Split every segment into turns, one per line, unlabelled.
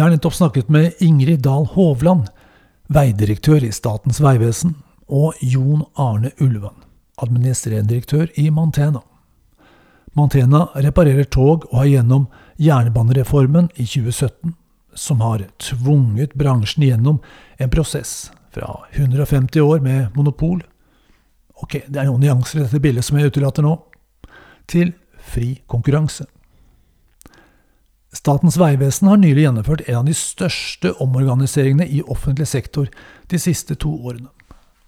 Jeg har nettopp snakket med Ingrid Dahl Hovland, veidirektør i Statens vegvesen, og Jon Arne Ulvan, administrerende direktør i Mantena. Mantena reparerer tog og har gjennom jernbanereformen i 2017, som har tvunget bransjen gjennom en prosess fra 150 år med monopol Ok, det er noen nyanser i dette bildet som jeg utelater nå til fri konkurranse. Statens vegvesen har nylig gjennomført en av de største omorganiseringene i offentlig sektor de siste to årene.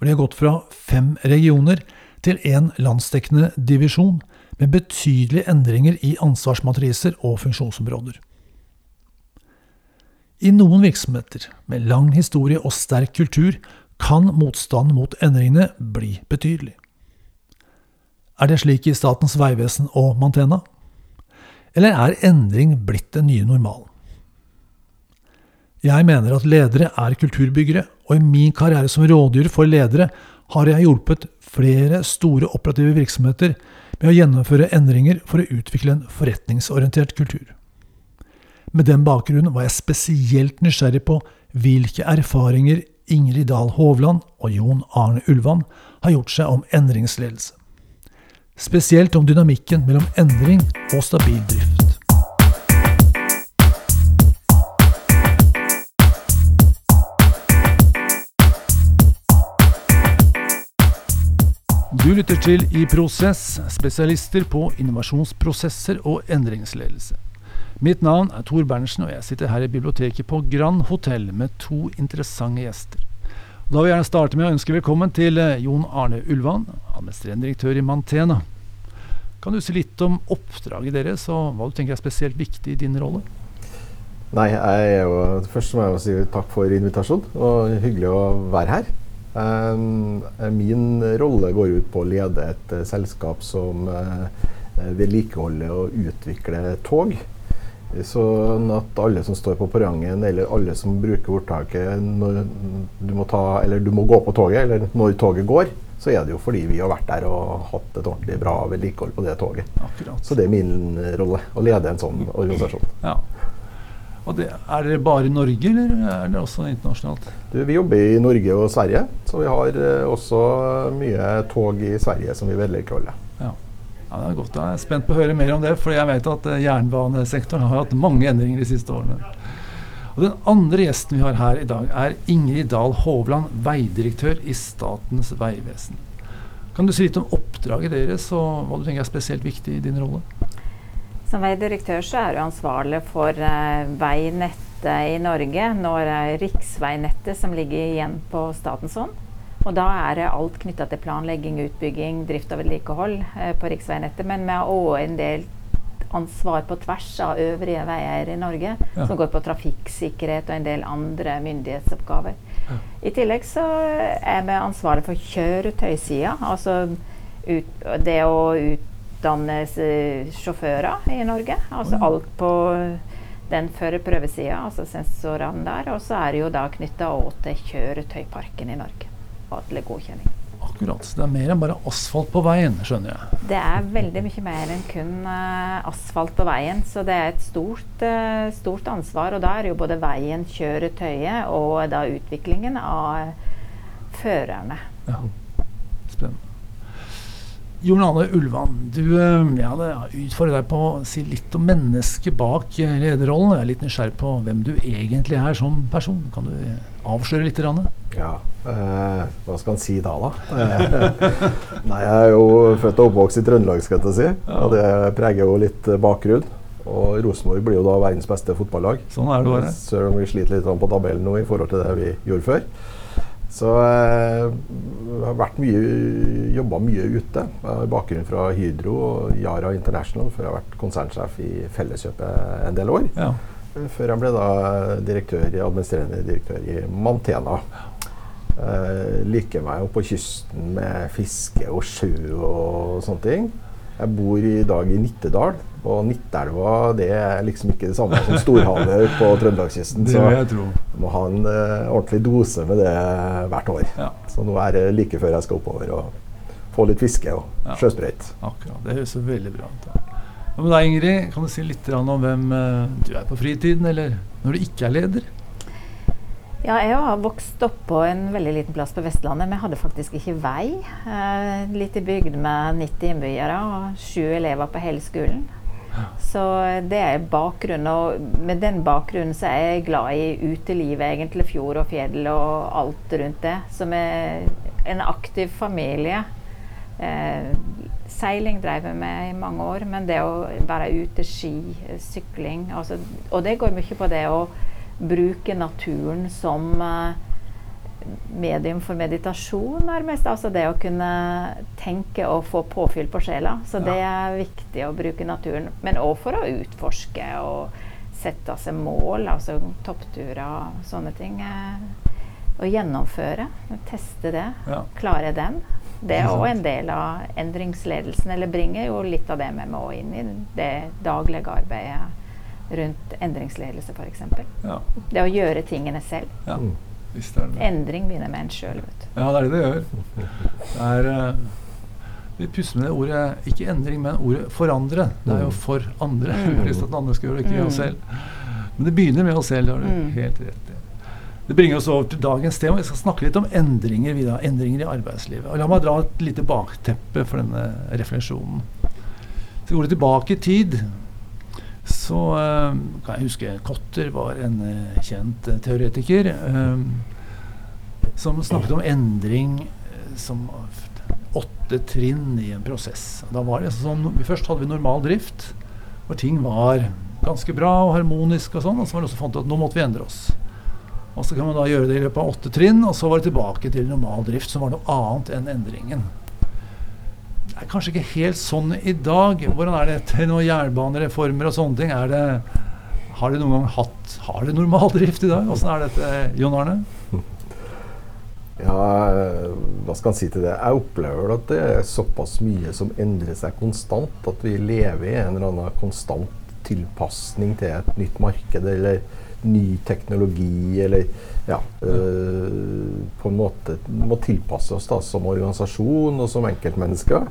Det de har gått fra fem regioner til én landsdekkende divisjon, med betydelige endringer i ansvarsmatriser og funksjonsområder. I noen virksomheter med lang historie og sterk kultur kan motstanden mot endringene bli betydelig. Er det slik i Statens vegvesen og Mantena? Eller er endring blitt den nye normalen? Jeg mener at ledere er kulturbyggere, og i min karriere som rådgiver for ledere har jeg hjulpet flere store operative virksomheter med å gjennomføre endringer for å utvikle en forretningsorientert kultur. Med den bakgrunnen var jeg spesielt nysgjerrig på hvilke erfaringer Ingrid Dahl Hovland og Jon Arne Ulvan har gjort seg om endringsledelse. Spesielt om dynamikken mellom endring og stabil drift. Du lytter til I Prosess, spesialister på innovasjonsprosesser og endringsledelse. Mitt navn er Tor Berntsen, og jeg sitter her i biblioteket på Grand Hotell med to interessante gjester. Da vil jeg gjerne starte med å ønske velkommen til eh, Jon Arne Ulvan, administrerende direktør i Mantena. Kan du si litt om oppdraget deres, og hva du tenker er spesielt viktig i din rolle?
Nei, jeg Først må jeg si takk for invitasjonen. og Hyggelig å være her. Min rolle går ut på å lede et uh, selskap som uh, vedlikeholder og utvikler tog. Sånn at alle som står på perrongen, eller alle som bruker ordtaket når du må, ta, eller du må gå på toget, eller når toget går, så er det jo fordi vi har vært der og hatt et ordentlig bra vedlikehold på det toget.
Akkurat.
Så det er min rolle, å lede en sånn organisasjon.
Ja. Og det, Er det bare i Norge, eller er det også internasjonalt?
Du, vi jobber i Norge og Sverige, så vi har uh, også mye tog i Sverige som vi vedlikeholder.
Ja. Det er godt. Jeg er spent på å høre mer om det, for jeg vet at eh, jernbanesektoren har hatt mange endringer de siste årene. Og Den andre gjesten vi har her i dag, er Ingrid Dahl Hovland, veidirektør i Statens vegvesen. Kan du si litt om oppdraget deres, og hva du tenker er spesielt viktig i din rolle?
Som veidirektør så er du ansvarlig for uh, veinettet i Norge når riksveinettet som ligger igjen på statens hånd. Og da er det alt knytta til planlegging, utbygging, drift og vedlikehold eh, på riksveinettet. Men vi har òg en del ansvar på tvers av øvrige veier i Norge, ja. som går på trafikksikkerhet og en del andre myndighetsoppgaver. Ja. I tillegg så er vi ansvarlig for kjøretøysida, altså ut, det å utdanne sjåfører i Norge. Altså oh, ja. alt på den førerprøvesida, altså sensorene der. Og så er det jo da knytta til kjøretøyparken i Norge statlig godkjenning.
Akkurat. Så det er mer enn bare asfalt på veien, skjønner jeg.
Det er veldig mye mer enn kun uh, asfalt på veien. Så det er et stort, uh, stort, ansvar. Og da er jo både veien, kjøretøyet og da utviklingen av førerne.
Ja. Spennende. Jon Arne Ulvan, du ja, utfordrer deg på å si litt om mennesket bak lederrollen. Jeg er litt nysgjerrig på hvem du egentlig er som person. Kan du avsløre litt?
Ja, eh, hva skal en si da, da? nei, jeg er jo født og oppvokst i Trøndelag, skal jeg si. Og det preger jo litt bakgrunn. Og Rosenborg blir jo da verdens beste fotballag.
Sånn er det bare.
Selv om vi sliter litt på tabellen nå i forhold til det vi gjorde før. Så jeg eh, har vært mye, jobba mye ute. Jeg har bakgrunn fra Hydro og Yara International, før jeg har vært konsernsjef i Felleskjøpet en del år. Ja. Før jeg ble da direktør, administrerende direktør i Mantena. Jeg liker meg jo på kysten med fiske og sjø og sånne ting. Jeg bor i dag i Nittedal, og Nittelva det er liksom ikke det samme som storhavet på Trøndelagskysten. Så du må ha en uh, ordentlig dose med det hvert år. Ja. Så nå er det like før jeg skal oppover og få litt fiske og ja. sjøsprøyt.
Akkurat. Det høres veldig bra ut. Hva med deg, Ingrid? Kan du si litt om hvem eh, du er på fritiden, eller når du ikke er leder?
Ja, jeg har vokst opp på en veldig liten plass på Vestlandet, men jeg hadde faktisk ikke vei. Eh, i bygd med 90 innbyggere og sju elever på hele skolen. Så det er bakgrunnen. Og med den bakgrunnen så er jeg glad i utelivet, egentlig. Fjord og fjell og alt rundt det. Som er en aktiv familie. Eh, seiling drev jeg med i mange år, men det å være ute, ski, sykling altså, Og det går mye på det å bruke naturen som uh, medium for meditasjon, nærmest. Altså det å kunne tenke og få påfyll på sjela. Så ja. det er viktig å bruke naturen. Men òg for å utforske og sette seg mål, altså toppturer og sånne ting. Å eh, gjennomføre. Teste det. Ja. Klare den. Det er òg en del av endringsledelsen, eller bringer jo litt av det med meg inn i det daglige arbeidet rundt endringsledelse, f.eks. Ja. Det å gjøre tingene selv. Ja,
mm.
Visst er det. Endring begynner med en sjøl.
Ja, det er det det gjør. Det er, uh, vi pusser med det ordet ikke endring, men ordet forandre. Det er jo mm. for andre. Mm. Lyst til at andre skal gjøre det, ikke mm. oss selv. Men det begynner med oss selv. Det har du mm. helt rett i. Det bringer oss over til dagens tema. Vi skal snakke litt om endringer, videre, endringer i arbeidslivet. Og La meg dra et lite bakteppe for denne refleksjonen. Så går det tilbake i tid så uh, kan jeg huske Kotter var en uh, kjent uh, teoretiker som snakket om endring som åtte trinn i en prosess. Da var det sånn, Først hadde vi normal drift, hvor ting var ganske bra og harmonisk. Og sånn, og så var det også fant ut at nå måtte vi endre oss. Og Så kan man da gjøre det i løpet av åtte trinn, og så var det tilbake til normal drift, som var noe annet enn endringen er kanskje ikke helt sånn i dag. Hvordan er det etter noen jernbanereformer og sånne ting? Det, har det noen gang hatt Har det normaldrift i dag? Åssen er dette, Jon Arne?
Ja, hva skal en si til det? Jeg opplever at det er såpass mye som endrer seg konstant. At vi lever i en eller annen konstant tilpasning til et nytt marked eller ny teknologi, eller ja, øh, på en måte må tilpasse oss da, som organisasjon og som enkeltmennesker.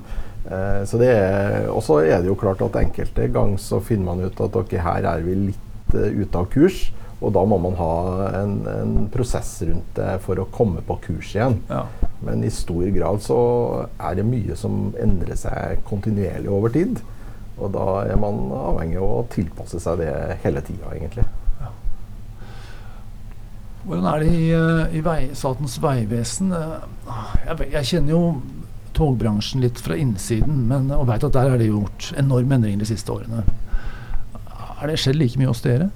Eh, så det er, og så er det jo klart at enkelte ganger så finner man ut at ok, her er vi litt uh, ute av kurs. Og da må man ha en, en, prosess rundt det for å komme på kurs igjen. Ja. Men i stor grad så er det mye som endrer seg kontinuerlig over tid. Og da er man avhengig av å tilpasse seg det hele tida, egentlig.
Hvordan er det i, eh, i vei, Statens vegvesen? Eh, jeg, jeg, kjenner jo togbransjen litt fra innsiden, men, og veit at der er det gjort enorme endringer de siste årene. Er det skjedd like mye hos dere?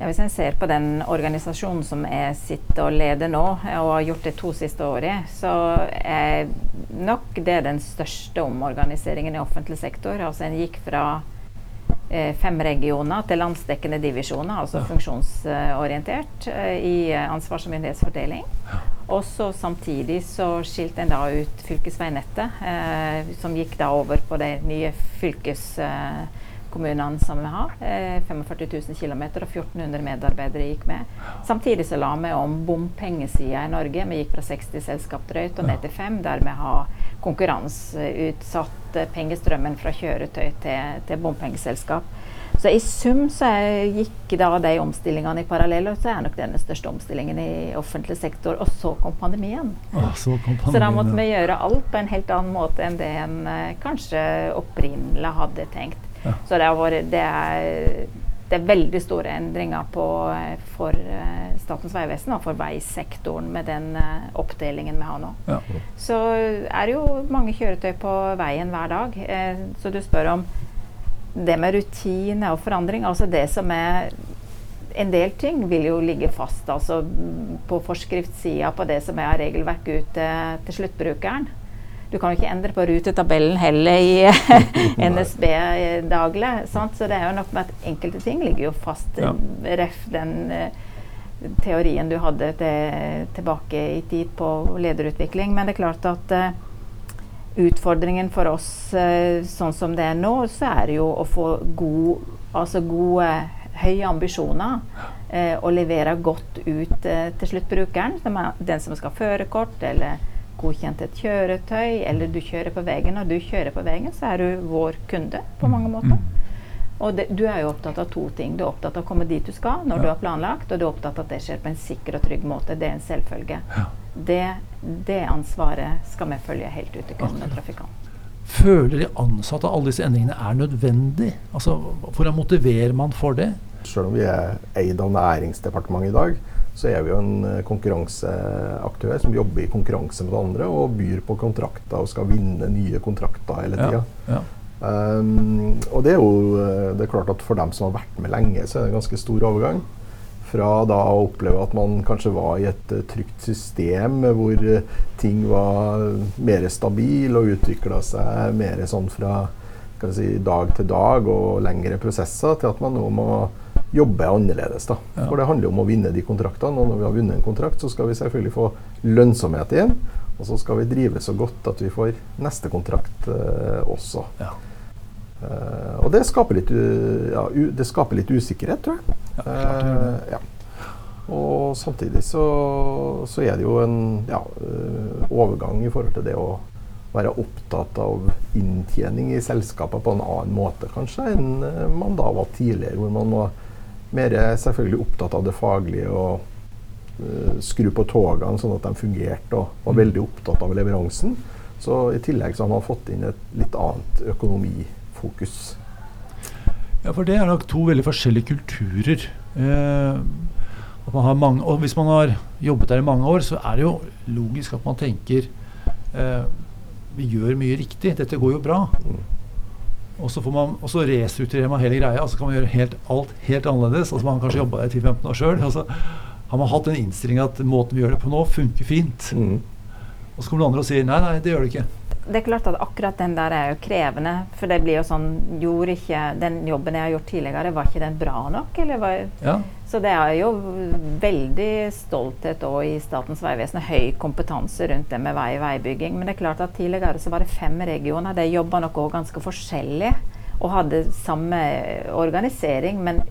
Ja, hvis en ser på den organisasjonen som jeg sitter og leder nå, og har gjort det to siste årene, så er nok det den største omorganiseringen i offentlig sektor. Altså En gikk fra fem regioner til landsdekkende divisjoner, altså ja. funksjonsorientert, eh, i ansvars- og myndighetsfordeling. Og så samtidig så skilte en da ut fylkesveinettet, eh, som gikk da over på de nye fylkeskommunene som vi har. Eh, 45 000 km og 1400 medarbeidere gikk med. Samtidig så la vi om bompengesida i Norge. Vi gikk fra 60 selskap drøyt og ned til 5, der vi har konkurranseutsatt pengestrømmen fra kjøretøy til, til bompengeselskap. Så i sum så gikk da de omstillingene i parallell, og så er nok den største omstillingen i offentlig sektor. Og så kom pandemien.
Ah, så, kom pandemien
så da måtte vi gjøre alt på en helt annen måte enn det en eh, kanskje opprinnelig hadde tenkt. Ja. Så det, vært, det, er, det, er, veldig store endringer på, eh, for uh, Statens vegvesen og for veisektoren med den uh, oppdelingen vi har nå. Ja. Så er det jo mange kjøretøy på veien hver dag. Så du spør om det med rutine og forandring, altså det som er en del ting vil jo ligge fast altså på forskriftssida på det som er regelverk ut til sluttbrukeren. Du kan jo ikke endre på rutetabellen heller i NSB daglig. Sant? Så det er jo nok med at enkelte ting ligger jo fast. Ja. Ref den uh, teorien du hadde til, tilbake i tid på lederutvikling. Men det er klart at uh, utfordringen for oss eh, sånn som det er nå, så er det jo å få god, altså gode, høye ambisjoner. Eh, og levere godt ut eh, til sluttbrukeren. Den som skal ha førerkort eller godkjent et kjøretøy, eller du kjører på veien. Når du kjører på veien, så er du vår kunde på mange måter. Og det, du er jo opptatt av to ting. Du er opptatt av å komme dit du skal når
Ja.
du har planlagt, og du er opptatt av at det skjer på en sikker og trygg måte. Det er en selvfølge.
Ja.
Det, det ansvaret skal vi følge helt ut til kunden og trafikanten.
Føler de ansatte at alle disse endringene er nødvendig? Altså, Hvordan motiverer man for det?
Selv om vi er eid av Næringsdepartementet i dag, så er vi jo en eh, konkurranseaktør som jobber i konkurranse med andre og byr på kontrakter og skal vinne nye kontrakter hele tida.
Ja, ja.
Um, og det er jo eh, det er klart at for dem som har vært med lenge, så er det en ganske stor overgang. Fra da å oppleve at man kanskje var i et eh, trygt system hvor ting var mer stabil og utvikla seg mer sånn fra si, dag til dag og lengre prosesser, til at man nå må jobbe annerledes. da.
Ja.
For det handler jo om å vinne de kontraktene, og når vi har vunnet en kontrakt, så skal vi selvfølgelig få lønnsomhet igjen. Og så skal vi drive så godt at vi får neste kontrakt eh, også.
Ja.
Eh, og det skaper, litt, ja, det skaper litt usikkerhet, tror jeg.
Ja, klart.
Eh, ja. Og samtidig så, så er det jo en ja, eh, overgang i forhold til det å være opptatt av inntjening i selskapet på en annen måte kanskje enn eh, man da var tidligere, hvor man var mer selvfølgelig opptatt av det faglige og uh, skru på togene sånn at de fungerte, og var
Mm.
veldig opptatt av leveransen. Så i tillegg så har man fått inn et litt annet økonomifokus.
Ja, for det er nok to veldig forskjellige kulturer. Eh, at man har mange, og hvis man har jobbet der i mange år, så er det jo logisk at man tenker eh, Vi gjør mye riktig, dette går jo bra.
Mm.
Og så, får man, og så restrukturerer man hele greia, og så kan man gjøre helt, alt helt annerledes. Altså Man har kanskje jobba der 10-15 år sjøl. Og så har man hatt den innstillinga at måten vi gjør det på nå, funker fint.
Mm.
Og så kommer noen andre og sier nei, nei, det gjør det ikke.
Det er klart at akkurat den der er jo krevende. For det blir jo sånn Gjorde ikke den jobben jeg har gjort tidligere, var ikke den bra nok? Eller var,
Ja,
så det er jo veldig stolthet òg i Statens vegvesen høy kompetanse rundt det med vei og veibygging. Men det er klart at tidligere så var det fem regioner. De jobba nok òg ganske forskjellig og hadde samme organisering, men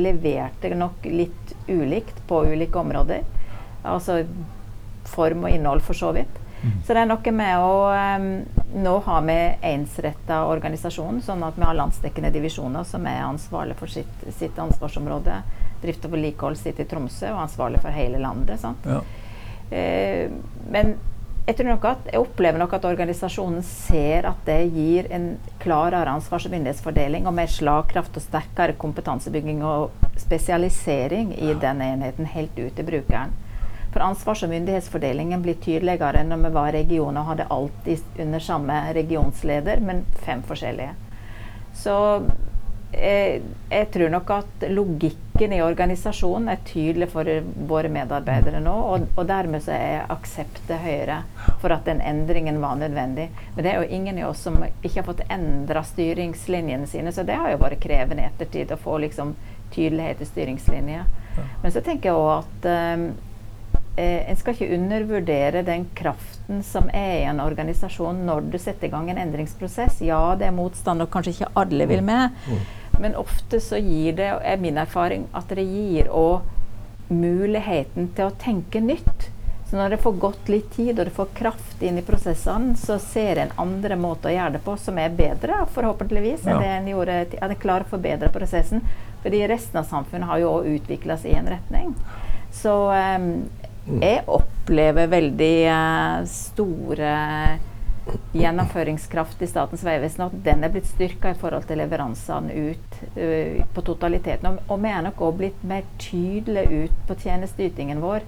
leverte nok litt ulikt på ulike områder. Altså form og innhold, for så vidt. Så det er noe med å um, Nå har vi ensretta organisasjon, sånn at vi har landsdekkende divisjoner som er ansvarlig for sitt, sitt ansvarsområde. Drift og vedlikehold sitter i Tromsø og er ansvarlig for hele landet.
Ja.
Eh, men jeg, tror nok at, jeg opplever nok at organisasjonen ser at det gir en klarere ansvars- og myndighetsfordeling og mer slagkraft og sterkere kompetansebygging og spesialisering i den enheten helt ut til brukeren. For ansvars- og myndighetsfordelingen blir tydeligere når vi var regioner og hadde alltid under samme regionsleder, men fem forskjellige. Så jeg, jeg tror nok at logikken i organisasjonen er tydelig for våre medarbeidere nå, og, og dermed så er akseptet høyere for at den endringen var nødvendig. Men det er jo ingen i oss som ikke har fått endra styringslinjene sine, så det har jo vært krevende i ettertid å få liksom tydelighet i styringslinjer. Men så tenker jeg òg at eh, eh, en skal ikke undervurdere den kraften som er i en organisasjon når du setter i gang en endringsprosess. Ja, det er motstand, og kanskje ikke alle vil med. Men ofte så gir det, er min erfaring, at det gir òg muligheten til å tenke nytt. Så når det får gått litt tid, og det får kraft inn i prosessene, så ser en andre måter å gjøre det på som er bedre, forhåpentligvis, enn
Ja.
det en gjorde at en klarer å forbedre prosessen. Fordi resten av samfunnet har jo òg utvikla seg i en retning. Så um, jeg opplever veldig uh, store gjennomføringskraft i Statens vegvesen, at den er blitt styrka i forhold til leveransene ut uh, på totaliteten. Og, og vi er nok òg blitt mer tydelige ut på tjenesteytingen vår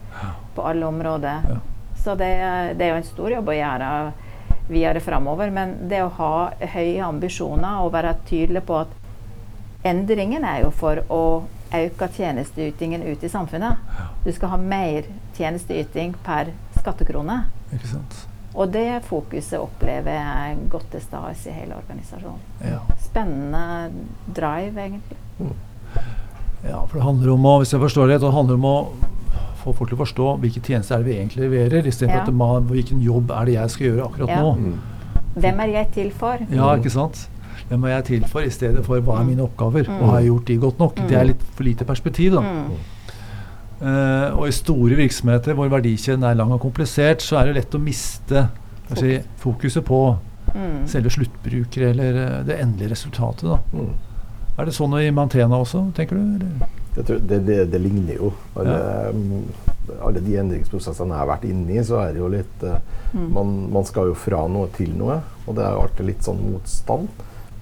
på alle områder.
Ja.
Så det, det er jo en stor jobb å gjøre videre framover. Men det å ha høye ambisjoner og være tydelig på at endringen er jo for å øke tjenesteytingen ut i samfunnet. Du skal ha mer tjenesteyting per skattekrone.
Ikke sant.
Og det fokuset opplever jeg godt til stede i hele organisasjonen.
Ja.
Spennende drive, egentlig.
Ja, for det handler om å, hvis jeg forstår det, det handler om å få folk til å forstå hvilke tjenester er det vi egentlig leverer, istedenfor
Ja.
at man, hvilken jobb er det jeg skal gjøre akkurat
Ja.
nå.
Mm.
Hvem er jeg til for?
Ja, ikke sant? Hvem er jeg til for, i stedet for hva er mine oppgaver,
Mm.
og har jeg gjort de godt nok?
Mm.
Det er litt for lite perspektiv, da.
Mm.
Eh, og i store virksomheter hvor verdikjeden er lang og komplisert, så er det lett å miste si, fokuset på
Mm.
selve sluttbruker eller eh, det endelige resultatet. Da.
Mm.
Er det sånn i Mantena også, tenker du? Eller?
Jeg tror det, det, det ligner jo. Alle, ja. alle de endringsprosessene jeg har vært inne i, så er det jo litt uh,
Mm.
man, man skal jo fra noe til noe, og det er jo alltid litt sånn motstand.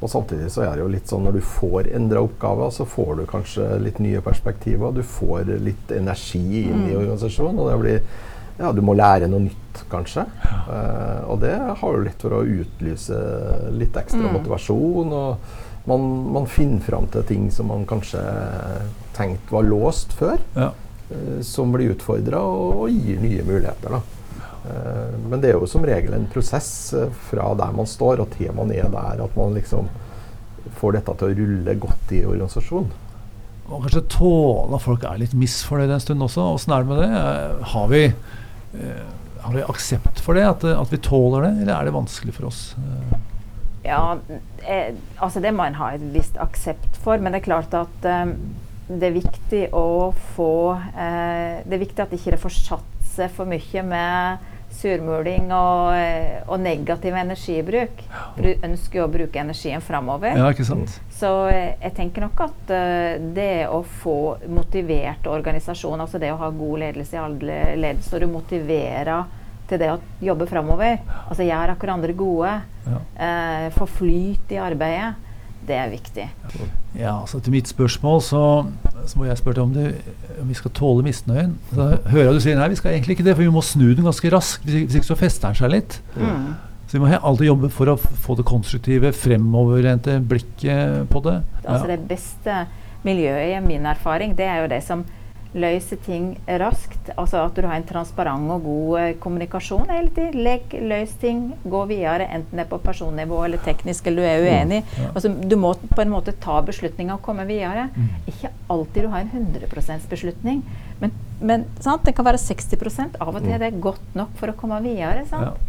Og samtidig så er det jo litt sånn når du får endra oppgaver, så får du kanskje litt nye perspektiver. Du får litt energi inn i
Mm.
organisasjonen, og det blir ja, du må lære noe nytt, kanskje. Uh, og det har jo litt for å utlyse litt ekstra
Mm.
motivasjon. Og man, man finner fram til ting som man kanskje tenkte var låst før.
Ja.
eh, som blir utfordra og, og gir nye muligheter. Da. Eh, men det er jo som regel en prosess eh, fra der man står og til man er der, at man liksom får dette til å rulle godt i organisasjonen.
Og kanskje tåle at folk er litt misfornøyde en stund også. Åssen er det med det? Eh, Har vi, eh, har vi aksept for det? At, at vi tåler det, eller er det vanskelig for oss?
Ja, eh, altså det må en ha et visst aksept for, men det er klart at eh, det er viktig å få eh, Det er viktig at ikke det får satt seg for mye med surmuling og, eh, og negativ energibruk. Du ønsker jo å bruke energien framover.
Ja, ikke sant?
Så eh, jeg tenker nok at uh, det å få motivert organisasjon, altså det å ha god ledelse i alle ledd, så du motiverer til det å jobbe framover, altså gjør akkurat andre gode,
Ja.
Uh, få flyt i arbeidet, det er viktig.
Ja, så Til mitt spørsmål så, så må jeg spørre deg om, det, om vi skal tåle misnøyen. Så hører jeg du sier nei, vi skal egentlig ikke det, for vi må snu den ganske raskt. Hvis, hvis ikke så fester den seg litt.
Mm.
Så vi må alltid jobbe for å få det konstruktive, fremoverlente blikket på det.
Altså
Ja.
Det beste miljøet, i min erfaring, det er jo det som løser ting raskt. Altså at du har en transparent og god eh, kommunikasjon hele tiden. Legg, løs ting, gå videre, enten det er på personnivå eller teknisk eller du er uenig.
ja.
Altså, du må på en måte ta beslutninger og komme videre.
Mm.
Ikke alltid du har en 100% beslutning, men, men sant? det kan være 60% Av og til er det godt nok for å komme videre.
Ja.
Sant?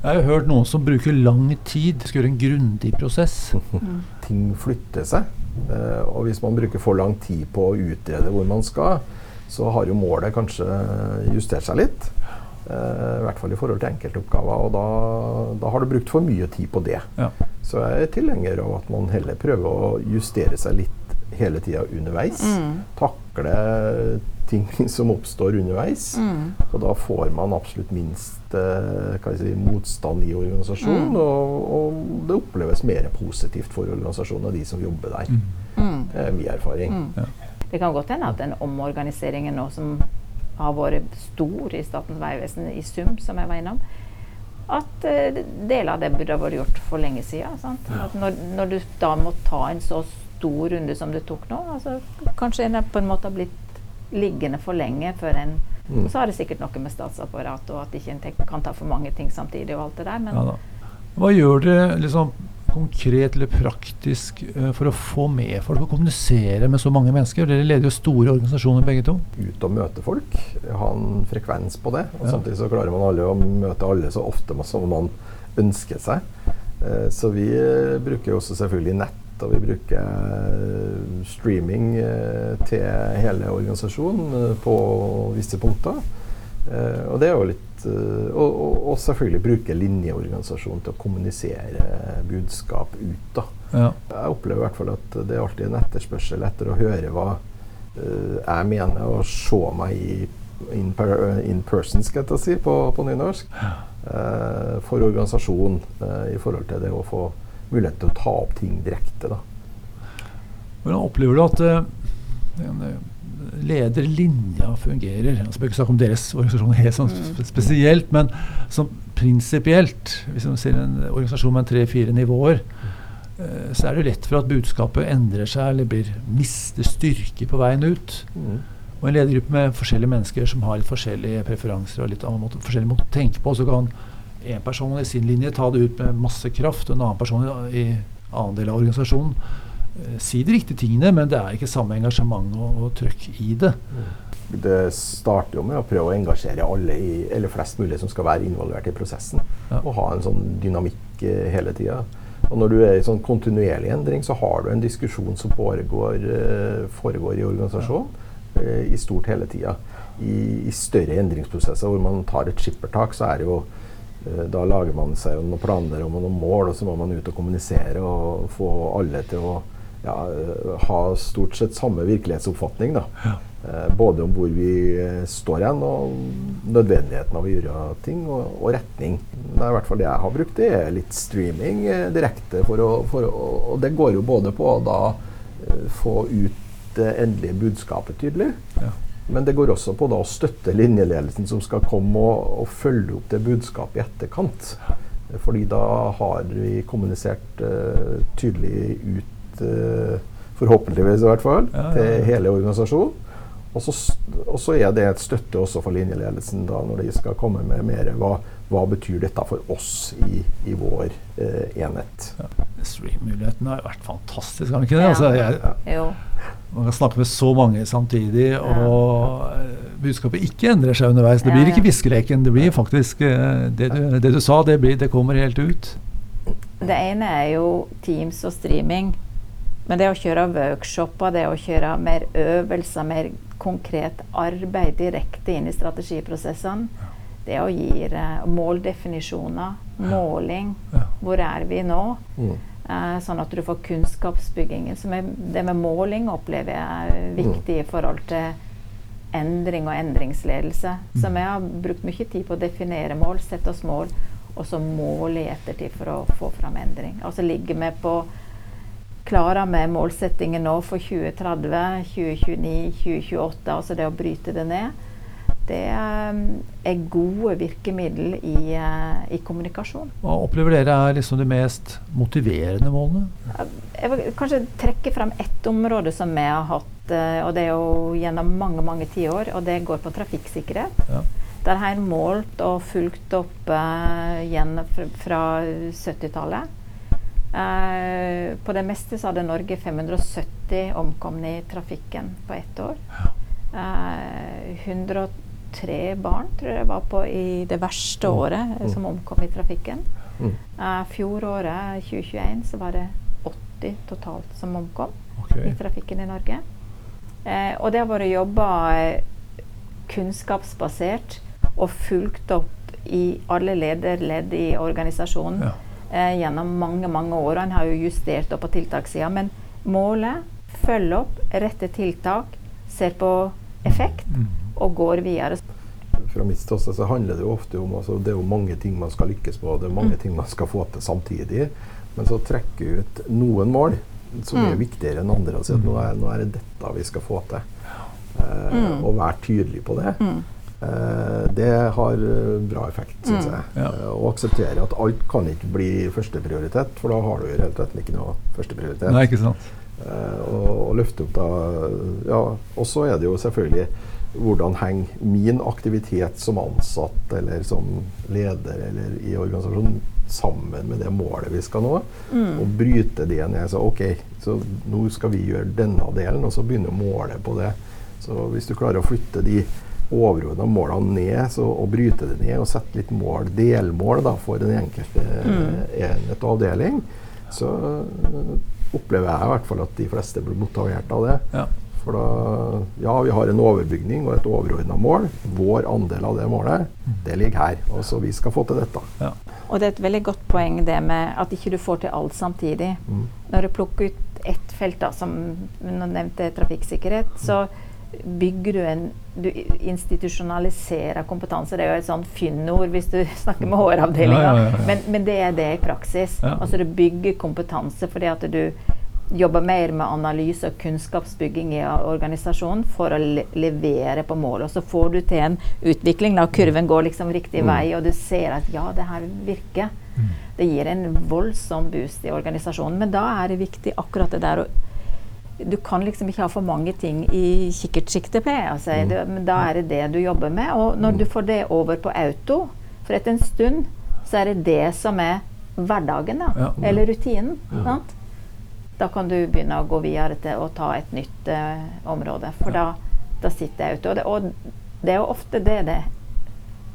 Jeg har hørt noen som bruker lang tid, skal gjøre en grundig prosess.
Mm.
ting flytter seg. Eh, og hvis man bruker for lang tid på å utrede hvor man skal, så har jo målet kanskje justert seg litt. Eh, I hvert fall i forhold til enkeltoppgaver. Og da, da har du brukt for mye tid på det.
Ja.
Så jeg er tilhenger av at man heller prøver å justere seg litt hele tida underveis.
Mm.
Takle ting som oppstår underveis.
Mm.
Og da får man absolutt minst eh, si, motstand i organisasjonen.
Mm.
Og, og det oppleves mer positivt for organisasjonen og de som jobber der.
Mm.
Mm.
Det er mye erfaring.
Mm.
Ja.
Det kan godt hende at den omorganiseringen nå som har vært stor i Statens vegvesen i sum, som jeg var innom, at uh, deler av det burde ha vært gjort for lenge siden. Sant? At når, når du da må ta en så stor runde som du tok nå, altså, kanskje en på en måte har blitt liggende for lenge før en
Mm.
Og så har det sikkert noe med statsapparatet og at ikke en kan ta for mange ting samtidig og alt det der, men
Ja. Hva gjør dere liksom, konkret eller praktisk eh, for å få med folk og kommunisere med så mange mennesker? Dere leder jo store organisasjoner begge to.
Ut og møte folk, ha en frekvens på det. Og
Ja.
samtidig så klarer man alle å møte alle så ofte som man ønsker seg. Eh, Så vi bruker jo også selvfølgelig nett, og vi bruker eh, streaming eh, til hele organisasjonen eh, på visse punkter. Og det er jo litt Og, og, selvfølgelig bruke linjeorganisasjonen til å kommunisere budskap ut. da.
Ja.
Jeg opplever i hvert fall at det er alltid en etterspørsel etter å høre hva jeg mener, og se meg i in, per, in person, skal jeg si, på, på nynorsk, for organisasjonen i forhold til det å få mulighet til å ta opp ting direkte. da.
Hvordan opplever du at uh, lederlinja fungerer? Altså, jeg skal ikke snakke om deres organisasjon helt sånn spesielt, men som prinsipielt. Hvis man ser en organisasjon med tre-fire nivåer, uh, så er det lett for at budskapet endrer seg eller blir, mister styrke på veien ut. Og en ledergruppe med forskjellige mennesker som har litt forskjellige preferanser og litt annen måte, forskjellig måte å tenke på, så kan en person i sin linje ta det ut med masse kraft, og en annen person i i annen del av organisasjonen eh, si de riktige tingene, men det er ikke samme engasjement og, og trøkk i det.
Det starter jo med å prøve å engasjere alle, i, eller flest mulig som skal være involvert i prosessen.
Ja.
Og ha en sånn dynamikk eh, hele tida. Og når du er i sånn kontinuerlig endring, så har du en diskusjon som foregår, eh, foregår i organisasjonen. eh, i stort hele tida. I, I, større endringsprosesser hvor man tar et skippertak, så er det jo da lager man seg noen planer og noen mål, og så må man ut og kommunisere og få alle til å ja, ha stort sett samme virkelighetsoppfatning. da. Ja. Eh, både om hvor vi eh, står hen, og nødvendigheten av å gjøre ting, og, og retning. Det er i hvert fall det jeg har brukt. Det er litt streaming eh, direkte. For å, for å, og det går jo både på å da få ut det endelige budskapet tydelig. Ja. Men det går også på da å støtte linjeledelsen som skal komme og, og følge opp det budskapet i etterkant. Fordi da har vi kommunisert uh, tydelig ut, uh, forhåpentligvis i hvert fall, ja, ja, til hele organisasjonen. Og så, og så, er det et støtte også for linjeledelsen da, når de skal komme med mer hva, hva betyr dette for oss i, i vår eh, enhet. Ja.
Stream-mulighetene har vært fantastiske, har de ikke det? Ja. Altså, jeg, man kan snakke med så mange samtidig, og ja. Eh, budskapet ikke endrer seg underveis. Det blir ikke viskeleken. Det blir faktisk eh, det du, det du sa, det, blir, det kommer helt ut.
Det ene er jo Teams og streaming. Men det å kjøre workshoper, det å kjøre mer øvelser, mer konkret arbeid direkte inn i strategiprosessene. Det å gi uh, måldefinisjoner, måling. Hvor er vi nå? Uh, sånn at du får kunnskapsbygging. Er, det med måling opplever jeg er viktig i forhold til endring og endringsledelse. Så vi har brukt mye tid på å definere mål, sette oss mål, og så måle i ettertid for å få fram endring. Og så ligger vi på klarer vi målsettingen nå for 2030, 2029, 2028, altså det å bryte det ned, det eh, er gode virkemiddel i, eh, i kommunikasjon.
Hva opplever dere er liksom de mest motiverende målene?
Jeg vil kanskje trekke frem ett område som vi har hatt, eh, og det er jo gjennom mange mange tiår, og det går på trafikksikkerhet. Ja. Der har en målt og fulgt opp uh, igjen fra 70-tallet. Uh, på det meste så hadde Norge 570 omkomne i trafikken på ett år. Eh, 103 barn tror jeg var på i det verste mm. året eh, som mm. omkom i trafikken. Mm. Uh, fjoråret, 2021, så var det 80 totalt som omkom okay. i trafikken i Norge. Uh, og det har vært jobba kunnskapsbasert og fulgt opp i alle lederledd i organisasjonen. Ja uh, gjennom mange mange år. En har jo justert opp på tiltakssida. Men målet følge opp, rette tiltak, ser på effekt mm. Og går videre.
Fra mitt ståsted så handler det jo ofte om altså, Det er jo mange ting man skal lykkes på, det er mange mm. ting man skal få til samtidig. Men så trekke ut noen mål som er mm. viktigere enn andre. Og si at nå er, nå er, det dette vi skal få til. Eh, mm. Og være tydelig på det. Mm. Eh, det har eh, bra effekt, syns mm. jeg. Ja. Å eh, akseptere at alt kan ikke bli førsteprioritet, for da har du i realiteten ikke noe førsteprioritet.
Nei, ikke sant.
Og, og, løfte opp da Ja, og så er det jo selvfølgelig hvordan henger min aktivitet som ansatt eller som leder eller i organisasjonen sammen med det målet vi skal nå. Mm. Og bryte det ned. Så ok, så nå skal vi gjøre denne delen, og så begynner måle på det. Så hvis du klarer å flytte de overordna målene ned så, og bryte det ned og sette litt mål, delmål da, for den enkelte mm. enhet og avdeling, så opplever jeg i hvert fall at de fleste blir motivert av det. Ja. For da Ja, vi har en overbygning og et overordna mål. Vår andel av det målet, det ligger her. Og så vi skal få til dette. Ja.
Og det er et veldig godt poeng det med at ikke du får til alt samtidig. Mm. Når du plukker ut ett felt, da, som du nevnte trafikksikkerhet, så bygger du en Du institusjonaliserer kompetanse. Det er jo et sånn fyndord hvis du snakker med HR-avdelinga, ja, ja, ja, men, men, det er det i praksis. Altså du bygger kompetanse fordi at du jobber mer med analyse og kunnskapsbygging i organisasjonen for å le levere på mål. Og så får du til en utvikling. Da kurven går liksom riktig mm. vei, og du ser at ja, det her virker. Mm. Det gir en voldsom boost i organisasjonen. Men da er det viktig akkurat det der å du kan liksom ikke ha for mange ting i kikkertsiktet, pleier jeg å si. Mm. Da er det det du jobber med. Og når du mm. får det over på auto, for etter en stund, så er det det som er hverdagen, da. Ja. Eller rutinen. Ja. Da kan du begynne å gå videre til å ta et nytt uh, område. For ja. da, da, sitter auto. Og det, og det er jo ofte det det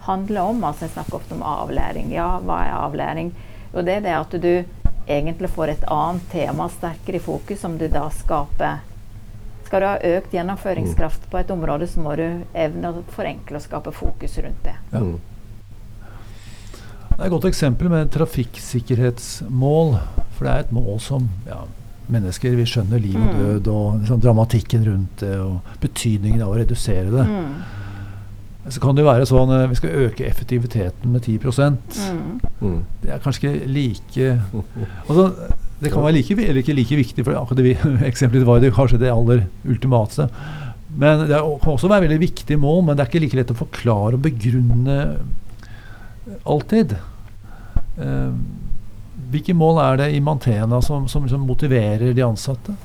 handler om. Altså, jeg snakker ofte om avlæring. Ja, hva er avlæring? Og det er det at du egentlig får et annet tema sterkere i fokus, som du da skaper Skal du ha økt gjennomføringskraft på et område, så må du evne å forenkle og skape fokus rundt det.
Ja.
Mm.
Det er et godt eksempel med trafikksikkerhetsmål. For det er et mål som ja, mennesker vi skjønner liv og
Mm.
død, og liksom, dramatikken rundt det, og betydningen av å redusere det.
Mm.
Så kan det jo være sånn at vi skal øke effektiviteten med 10
Mm.
Mm.
Det er kanskje ikke like altså, Det kan være like, eller ikke like viktig, for akkurat det vi, eksempelet var det kanskje det aller ultimate. Men Det er kan også være veldig viktige mål, men det er ikke like lett å forklare og begrunne alltid. Eh, hvilke mål er det i Mantena som, som, som motiverer de ansatte?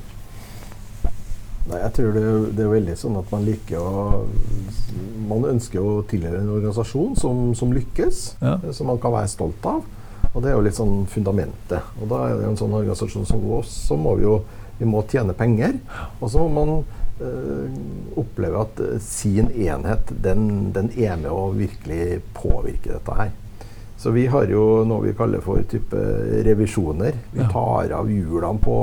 Nei, jeg tror det, det er veldig sånn at man liker å Man ønsker å tilhøre en organisasjon som, som lykkes,
Ja.
som man kan være stolt av. Og det er jo litt sånn fundamentet. Og da er det en sånn organisasjon som oss, så må vi jo vi må tjene penger. Og så må man øh, oppleve at eh, sin enhet, den, den er med å virkelig påvirke dette her. Så vi har jo noe vi kaller for type revisjoner. Vi tar av hjulene på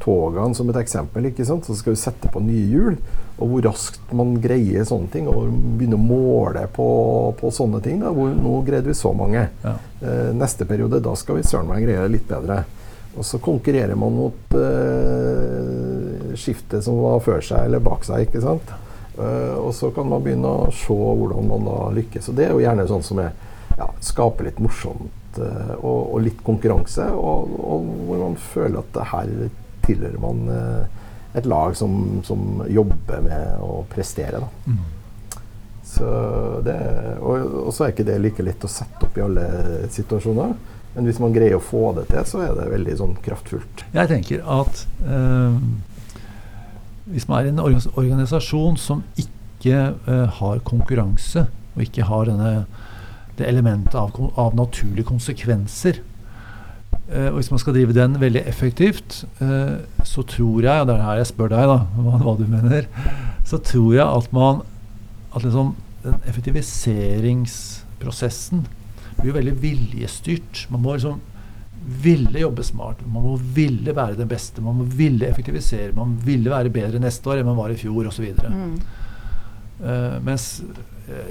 togene som et eksempel. ikke sant? Så skal vi sette på nye hjul. Og hvor raskt man greier sånne ting. Og begynne å måle på, på sånne ting. Da. Hvor, nå greide vi så mange.
Ja.
Eh, neste periode, da skal vi søren meg greie litt bedre. Og så konkurrerer man mot eh, skiftet som var før seg eller bak seg. ikke sant? Eh, og så kan man begynne å se hvordan man da lykkes. Og det er jo gjerne sånn som er, ja, skape litt morsomt eh, og, og litt konkurranse. Og, og hvor man føler at det her tilhører man eh, et lag som, som jobber med å prestere. da.
Mm.
Så det, og, og så er ikke det like lett å sette opp i alle situasjoner. Men hvis man greier å få det til, så er det veldig sånn kraftfullt.
Jeg tenker at eh, hvis man er en organisasjon som ikke eh, har konkurranse, og ikke har denne, det elementet av, av naturlige konsekvenser eh, og Hvis man skal drive den veldig effektivt, eh, så tror jeg, og det er her jeg spør deg da, hva, hva du mener, så tror jeg at man at liksom den effektiviseringsprosessen blir veldig viljestyrt. Man må liksom ville jobbe smart. Man må ville være den beste. Man må ville effektivisere. Man ville være bedre neste år enn man var i fjor osv.
Mm.
Uh, mens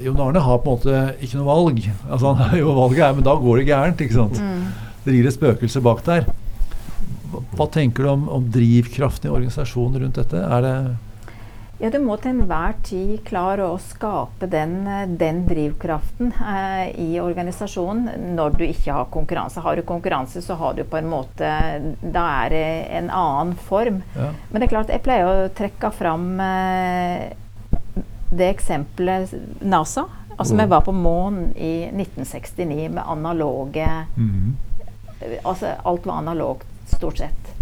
Jon Arne har på en måte ikke noe valg. Altså han har jo valget er, Men da går det gærent. ikke sant?
Mm.
Det rir et spøkelse bak der. Hva, hva tenker du om, om drivkraften i organisasjonen rundt dette? Er det
Ja, du må til enhver tid klare å skape den, eh, den drivkraften eh, i organisasjonen når du ikke har konkurranse. Har du konkurranse, så har du på en måte Da er det en annen form.
ja.
Men det er klart, jeg pleier å trekke fram eh, det eksempelet NASA. Altså,
Mm.
vi var på månen i 1969 med analoge Altså, alt var analogt, stort sett.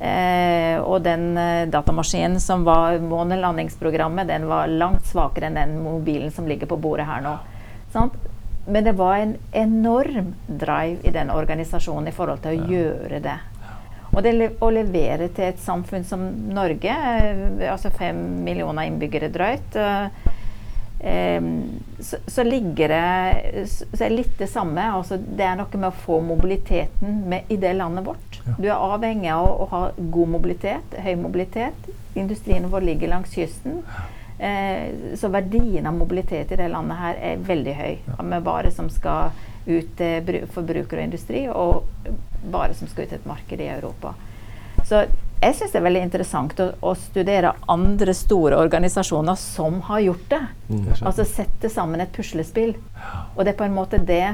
Eh, og den eh, datamaskinen som var månelandingsprogrammet, den var langt svakere enn den mobilen som ligger på bordet her nå. Sant? Men det var en enorm drive i den organisasjonen i forhold til å gjøre det. Og det å levere til et samfunn som Norge, eh, altså fem millioner innbyggere drøyt, eh, eh, så, så ligger det så er litt det samme. Altså, det er noe med å få mobiliteten med, i det landet vårt.
Ja.
Du er avhengig av å, å ha god mobilitet, høy mobilitet. Industrien vår ligger langs kysten. Eh, så verdien av mobilitet i det landet her er veldig høy. Med varer som skal ut til forbruker og industri, og varer som skal ut til et marked i Europa. Så jeg syns det er veldig interessant å, å studere andre store organisasjoner som har gjort det. Altså sette sammen et puslespill. Og det er på en måte det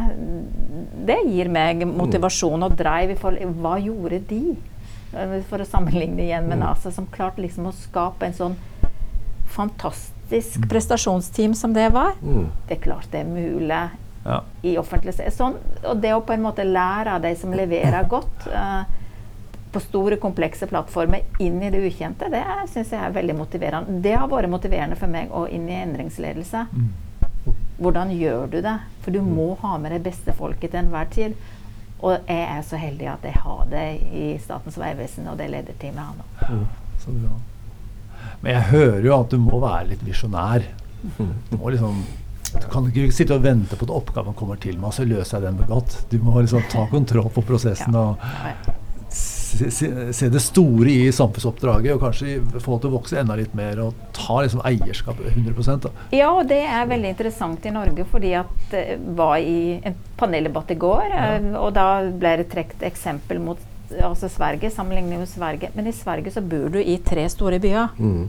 Det gir meg motivasjon og drive i forhold Hva gjorde de? Eh, For å sammenligne igjen med
Mm.
NASA, som klarte liksom å skape en sånn fantastisk prestasjonsteam som det var.
Mm.
Det er klart det er mulig
Ja.
i offentlig sånn, Og det å på en måte lære av de som leverer godt uh, på store, komplekse plattformer inn i det ukjente, det syns jeg er veldig motiverende. Det har vært motiverende for meg å inn i endringsledelse.
Mm.
Hvordan gjør du det? For du må ha med det beste folket til enhver tid. Og jeg er så heldig at jeg har det i Statens vegvesen og det lederteamet jeg har nå.
Så bra. Men jeg hører jo at du må være litt visjonær. Du må liksom du kan ikke sitte og vente på at oppgaven kommer til meg, og så løser jeg den med godt. Du må liksom ta kontroll på prosessen og se, se, det store i samfunnsoppdraget og kanskje få det til å vokse enda litt mer og ta liksom eierskapet 100 da.
Ja, og det er veldig interessant i Norge, fordi at det var i en paneldebatt i går, ja. Eh, og da ble det trukket eksempel mot altså Sverige, sammenlignet med Sverige. Men i Sverige så bor du i tre store byer. Mm.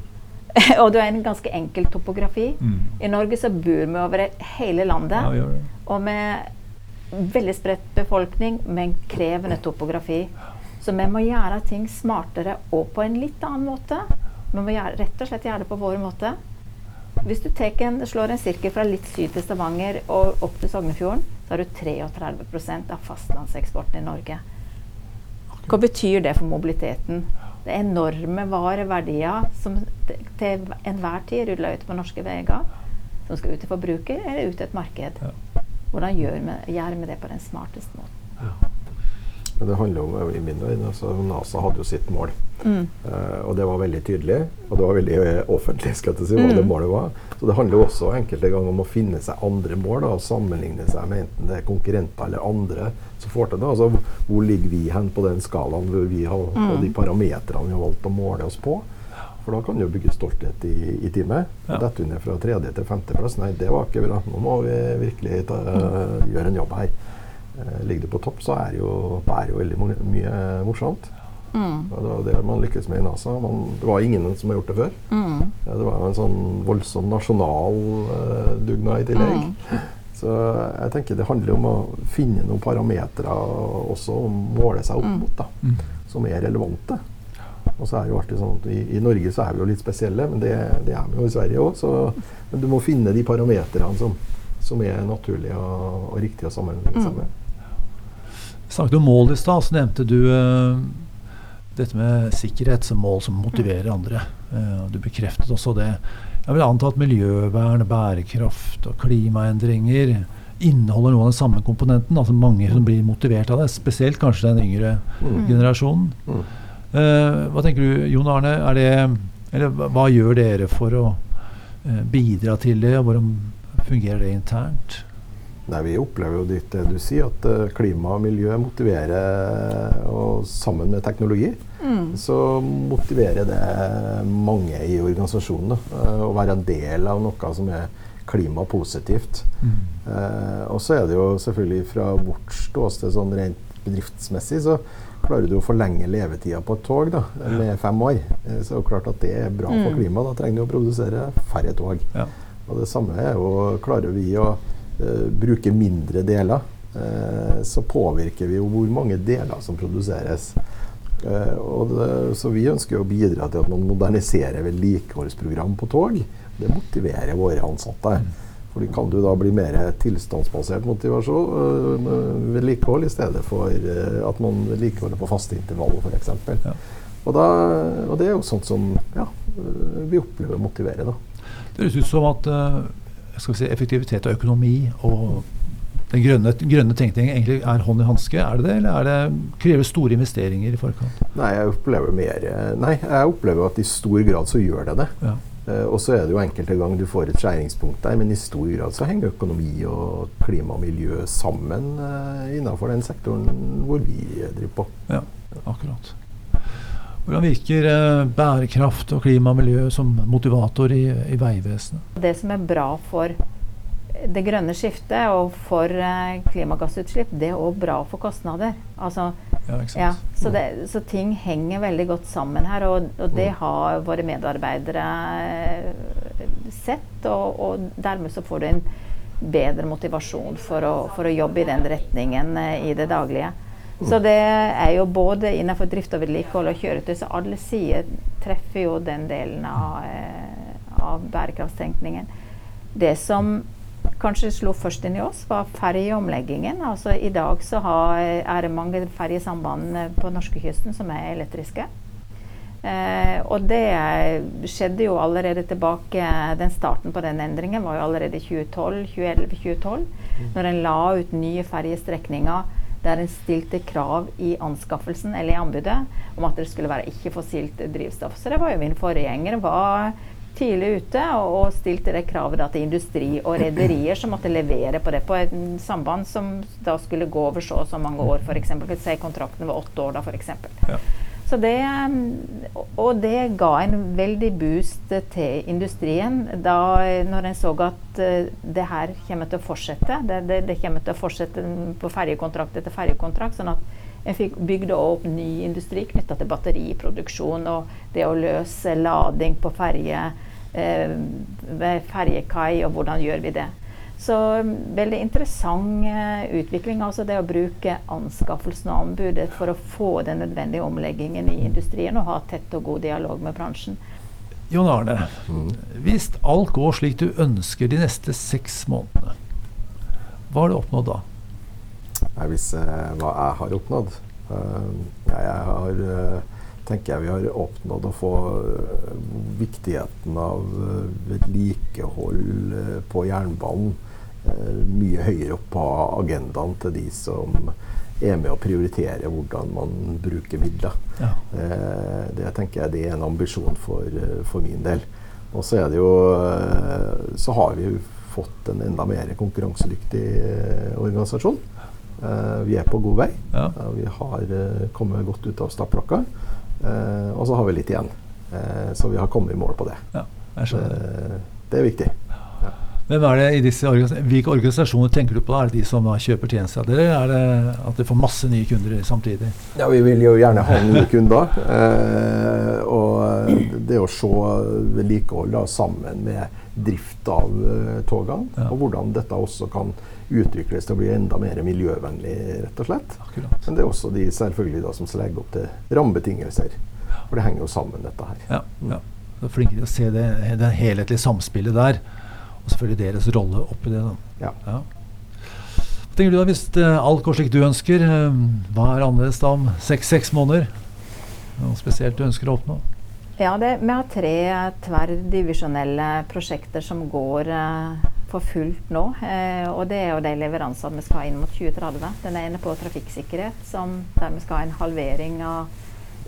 og du har en ganske enkel topografi. Mm. I Norge så bor vi over hele landet. Ja, og med veldig spredt befolkning, men krevende topografi. Så vi må gjøre ting smartere og på en litt annen måte. Vi må gjøre, rett og slett gjøre det på vår måte. Hvis du en, slår en sirkel fra litt syd til Stavanger og opp til Sognefjorden, så har du 33% av fastlandseksporten i Norge. Hva betyr det for mobiliteten? Det er enorme vareverdier som til enhver tid ruller ut på norske veier. Som skal ut til forbruker eller ut til et marked. Hvordan gjør vi, det på den smarteste måten? Ja.
Det handler om, i min øyne, altså NASA hadde jo sitt mål. Mm. Uh, og det var veldig tydelig, og det var veldig uh, offentlig skal jeg si, hva mm. det målet var. Så det handler jo også enkelte ganger om å finne seg andre mål da, og sammenligne seg med enten det er konkurrenter eller andre som får til det. Altså, hvor ligger vi hen på den skalaen hvor vi har, mm. og de parametrene vi har valgt å måle oss på? For da kan du bygge stolthet i, i teamet. Ja. Dette under fra tredje til femteplass, nei, det var ikke bra. Nå må vi virkelig ta, uh, gjøre en jobb her. Uh, ligger du på topp, så er jo, det er jo veldig mye morsomt. Mm. Det var det man lykkes med i NASA. Man, det var ingen som har gjort det før. Mm. Ja, det var jo en sånn voldsom nasjonal uh, dugnad i tillegg. Mm. Så jeg tenker det handler om å finne noen parametere også å måle seg opp mm. mot, da, mm. som er relevante. Og så er det jo alltid sånn at i, i, Norge så er vi jo litt spesielle, men det, det er vi jo i Sverige òg. Men du må finne de parametrene som, som, er naturlige og, og riktige å sammenligne seg med.
Vi snakket om mål i stad, så nevnte du uh, dette med sikkerhet som mål som motiverer andre. Uh, du bekreftet også det. Jeg vil anta at miljøvern, bærekraft og klimaendringer inneholder noe av den samme komponenten. altså Mange som blir motivert av det, spesielt kanskje den yngre mm. generasjonen. Mm. Uh, hva tenker du, Jon Arne? Det, eller hva gjør dere for å uh, bidra til det? og Hvordan fungerer det internt?
Nei, Vi opplever jo det du sier, at uh, klima og miljø motiverer, og sammen med teknologi, mm. så motiverer det mange i organisasjonen da, å være en del av noe som er klimapositivt. Mm. og så er det jo selvfølgelig fra vårt ståsted sånn rent bedriftsmessig, så klarer du å forlenge levetida på et tog da, med fem år, eh, så er det klart at det er bra for mm. klimaet. Da trenger du å produsere færre tog. Ja. Og det samme er jo Klarer vi å uh, bruke mindre deler, uh, så påvirker vi jo hvor mange deler som produseres. Uh, det, så vi ønsker å bidra til at man moderniserer vedlikeholdsprogram på tog. Det motiverer våre ansatte. For Fordi kan du da bli mer tilstandsbasert motivasjon, vedlikehold, i stedet for at man vedlikeholder på faste intervaller, f.eks. Ja. Og, og det er jo sånt som ja, vi opplever å motivere. Da.
Det høres ut som at si, effektivitet og økonomi og den grønne, grønne tenkningen egentlig er hånd i hanske? Er det det, eller er det, krever store investeringer i forkant?
Nei, jeg mer Nei, jeg opplever at i stor grad så gjør det det. Ja. Uh, og så er det jo enkelte ganger du får et skjæringspunkt der, men i stor grad så henger økonomi og klima og miljø sammen uh, innenfor den sektoren hvor vi driver på.
Ja, akkurat. Hvordan virker uh, bærekraft og klima og miljø som motivator i, i Vegvesenet?
Det som er bra for det grønne skiftet og for klimagassutslipp, det er òg bra for kostnader. Altså ja, ja, så, det, så, ting henger veldig godt sammen her, og, og det mm. har våre medarbeidere eh, sett. Og, og, dermed så får du en bedre motivasjon for å, for å jobbe i den retningen eh, i det daglige. Så det er jo både innenfor drift og vedlikehold og kjøretøy, så alle sider treffer jo den delen av, eh, av bærekraftstenkningen. Det som kanskje slo først inn i oss, var ferjeomleggingen. Altså, I dag så har, er det mange ferjesamband på norskekysten som er elektriske. Eh, og det skjedde jo allerede tilbake Den starten på den endringen var jo allerede i 2011-2012, mm. når en la ut nye ferjestrekninger der en stilte krav i anskaffelsen eller i anbudet om at det skulle være ikke-fossilt drivstoff. Så det var jo min forgjenger var tidlig ute og, stilte det kravet da, til industri og rederier som måtte levere på det på et samband som da skulle gå over så og så mange år, f.eks. Si kontrakten var åtte år, da, f.eks.
Ja.
Så det, og det ga en veldig boost til industrien da når en så at uh, det her kommer til å fortsette. Det, det, det kommer til å fortsette på ferjekontrakt etter ferjekontrakt. sånn at en fikk bygd opp ny industri knytta til batteriproduksjon og det å løse lading på ferje eh, ved ferjekai, og hvordan gjør vi det. Så mm, veldig interessant eh, utvikling. Altså det å bruke anskaffelsen og anbudet for å få den nødvendige omleggingen i industrien og ha tett og god dialog med bransjen.
Jon Arne, hvis alt går slik du ønsker de neste seks månedene, hva har du oppnådd da?
Nei, hvis eh, hva jeg har oppnådd uh, Jeg har uh, tenker jeg vi har oppnådd å få uh, viktigheten av vedlikehold på jernbanen mye høyere opp på agendaen til de som er med å prioritere hvordan man bruker midler. Ja. det tenker jeg det er en ambisjon for, for min del. Og så er det jo Så har vi jo fått en enda mer konkurransedyktig organisasjon. Vi er på god vei. Ja. Vi har kommet godt ut av startblokka. og så har vi litt igjen. så vi har kommet i mål på det. Ja, det er viktig. Ja.
Hvem er det i disse organisasjonene, Hvilke organisasjoner tenker du på? Er det de som kjøper tjenester av dere, eller er det at dere får masse nye kunder samtidig?
Ja, Vi vil jo gjerne ha nye kunder. og det å se vedlikehold sammen med drift av togene, og hvordan dette også kan utvikles til å bli enda mer miljøvennlig, rett og slett. Akkurat. Men det er også de selvfølgelig da, som legger opp til rammebetingelser. For det henger jo sammen, dette her.
Ja, ja. Du er flinkere til å se det, det helhetlige samspillet der. Og selvfølgelig deres rolle oppi det. Da. Ja. ja. Hva tenker du da, Hvis uh, alt går slik du ønsker, uh, hva er annerledes da om seks måneder? Noe spesielt du ønsker å oppnå?
Ja, det, Vi har tre tverrdivisjonelle prosjekter som går eh, for fullt nå. Eh, og det er jo de leveransene vi skal ha inn mot 2030. Den ene på trafikksikkerhet, som, der vi skal ha en halvering av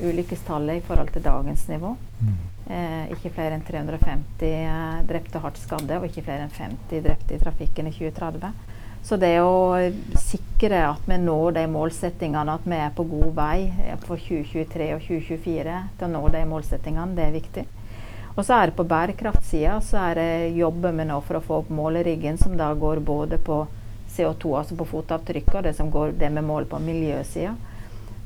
ulykkestallet i forhold til dagens nivå. Mm. Eh, ikke flere enn 350 eh, drepte og hardt skadde, og ikke flere enn 50 drepte i trafikken i 2030. Så det å sikre at vi når de målsettingene, at vi er på god vei for 2023 og 2024 til å nå de målsettingene, det er viktig. Og så er det på bærekraftsida så er det jobber vi nå for å få opp måleriggen, som da går både på CO2, altså på fotavtrykket, og det som går det med mål på miljøsida.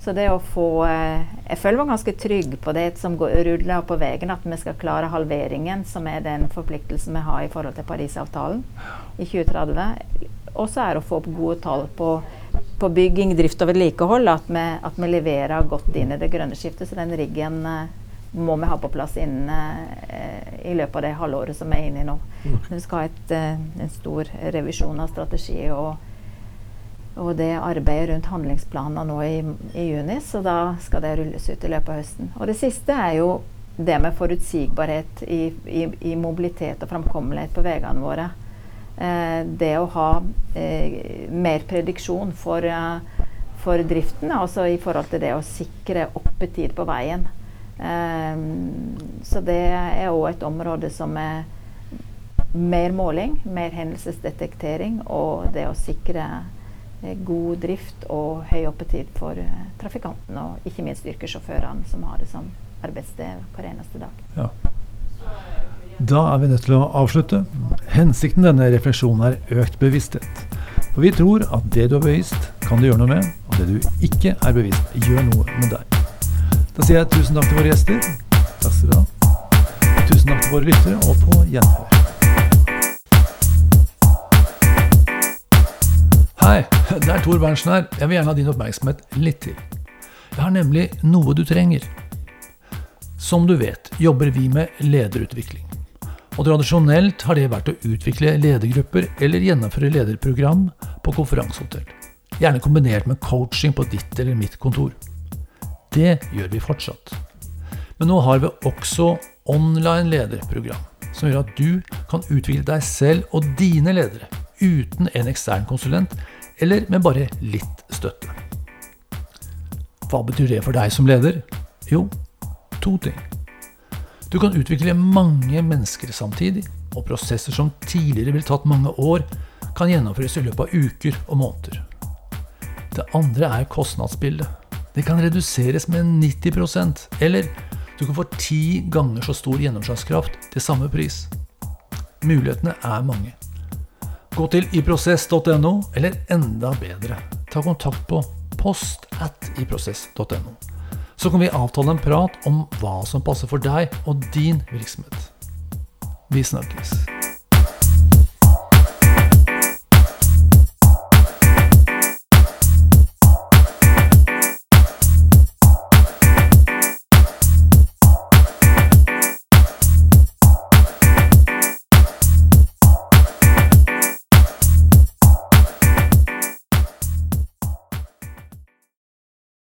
Så det å få eh, Jeg føler meg ganske trygg på det som går, ruller på veien, at vi skal klare halveringen, som er den forpliktelsen vi har i forhold til Parisavtalen i 2030. Og så er det å få opp gode tall på, på bygging, drift og vedlikehold. At vi, at vi leverer godt inn i det grønne skiftet. Så den riggen eh, må vi ha på plass innen eh, i løpet av det halvåret som vi er inne i nå. Mm. Vi skal ha et, eh, en stor revisjon av strategi og, og det arbeidet rundt handlingsplaner nå i, i, juni, så da skal det rulles ut i løpet av høsten. Og det siste er jo det med forutsigbarhet i, i, i mobilitet og framkommelighet på veiene våre. Eh, det å ha eh, mer prediksjon for, eh, for driften, altså i forhold til det å sikre oppetid på veien. Um, så det er òg et område som er mer måling, mer hendelsesdetektering og det å sikre eh, god drift og høy oppetid for uh, trafikantene, og ikke minst yrkessjåførene, som har det som arbeidssted hver eneste dag. Ja.
Da er vi nødt til å avslutte. Hensikten denne refleksjonen er økt bevissthet. For vi tror at det du er bevisst, kan du gjøre noe med, og det du ikke er bevisst, gjør noe med deg. Da sier jeg tusen takk til våre gjester. Takk skal du ha. Tusen takk til våre lyttere, og på gjenhør. Hei, det er Tor Berntsen her. Jeg vil gjerne ha din oppmerksomhet litt til. Jeg har nemlig noe du trenger. Som du vet, jobber vi med lederutvikling. Og tradisjonelt har det vært å utvikle ledergrupper eller gjennomføre lederprogram på konferansehotell. Gjerne kombinert med coaching på ditt eller mitt kontor. Det gjør vi fortsatt. Men nå har vi også online lederprogram, som gjør at du kan utvikle deg selv og dine ledere uten en ekstern konsulent, eller med bare litt støtte. Hva betyr det for deg som leder? Jo, to ting. Du kan utvikle mange mennesker samtidig, og prosesser som tidligere ville tatt mange år, kan gjennomføres i løpet av uker og måneder. Det andre er kostnadsbildet. Det kan reduseres med 90% eller du kan få ti ganger så stor gjennomslagskraft til samme pris. Mulighetene er mange. Gå til iprosess.no, eller enda bedre, ta kontakt på post at iprosess.no. Så kan vi avtale en prat om hva som passer for deg og din virksomhet. Vi snakkes.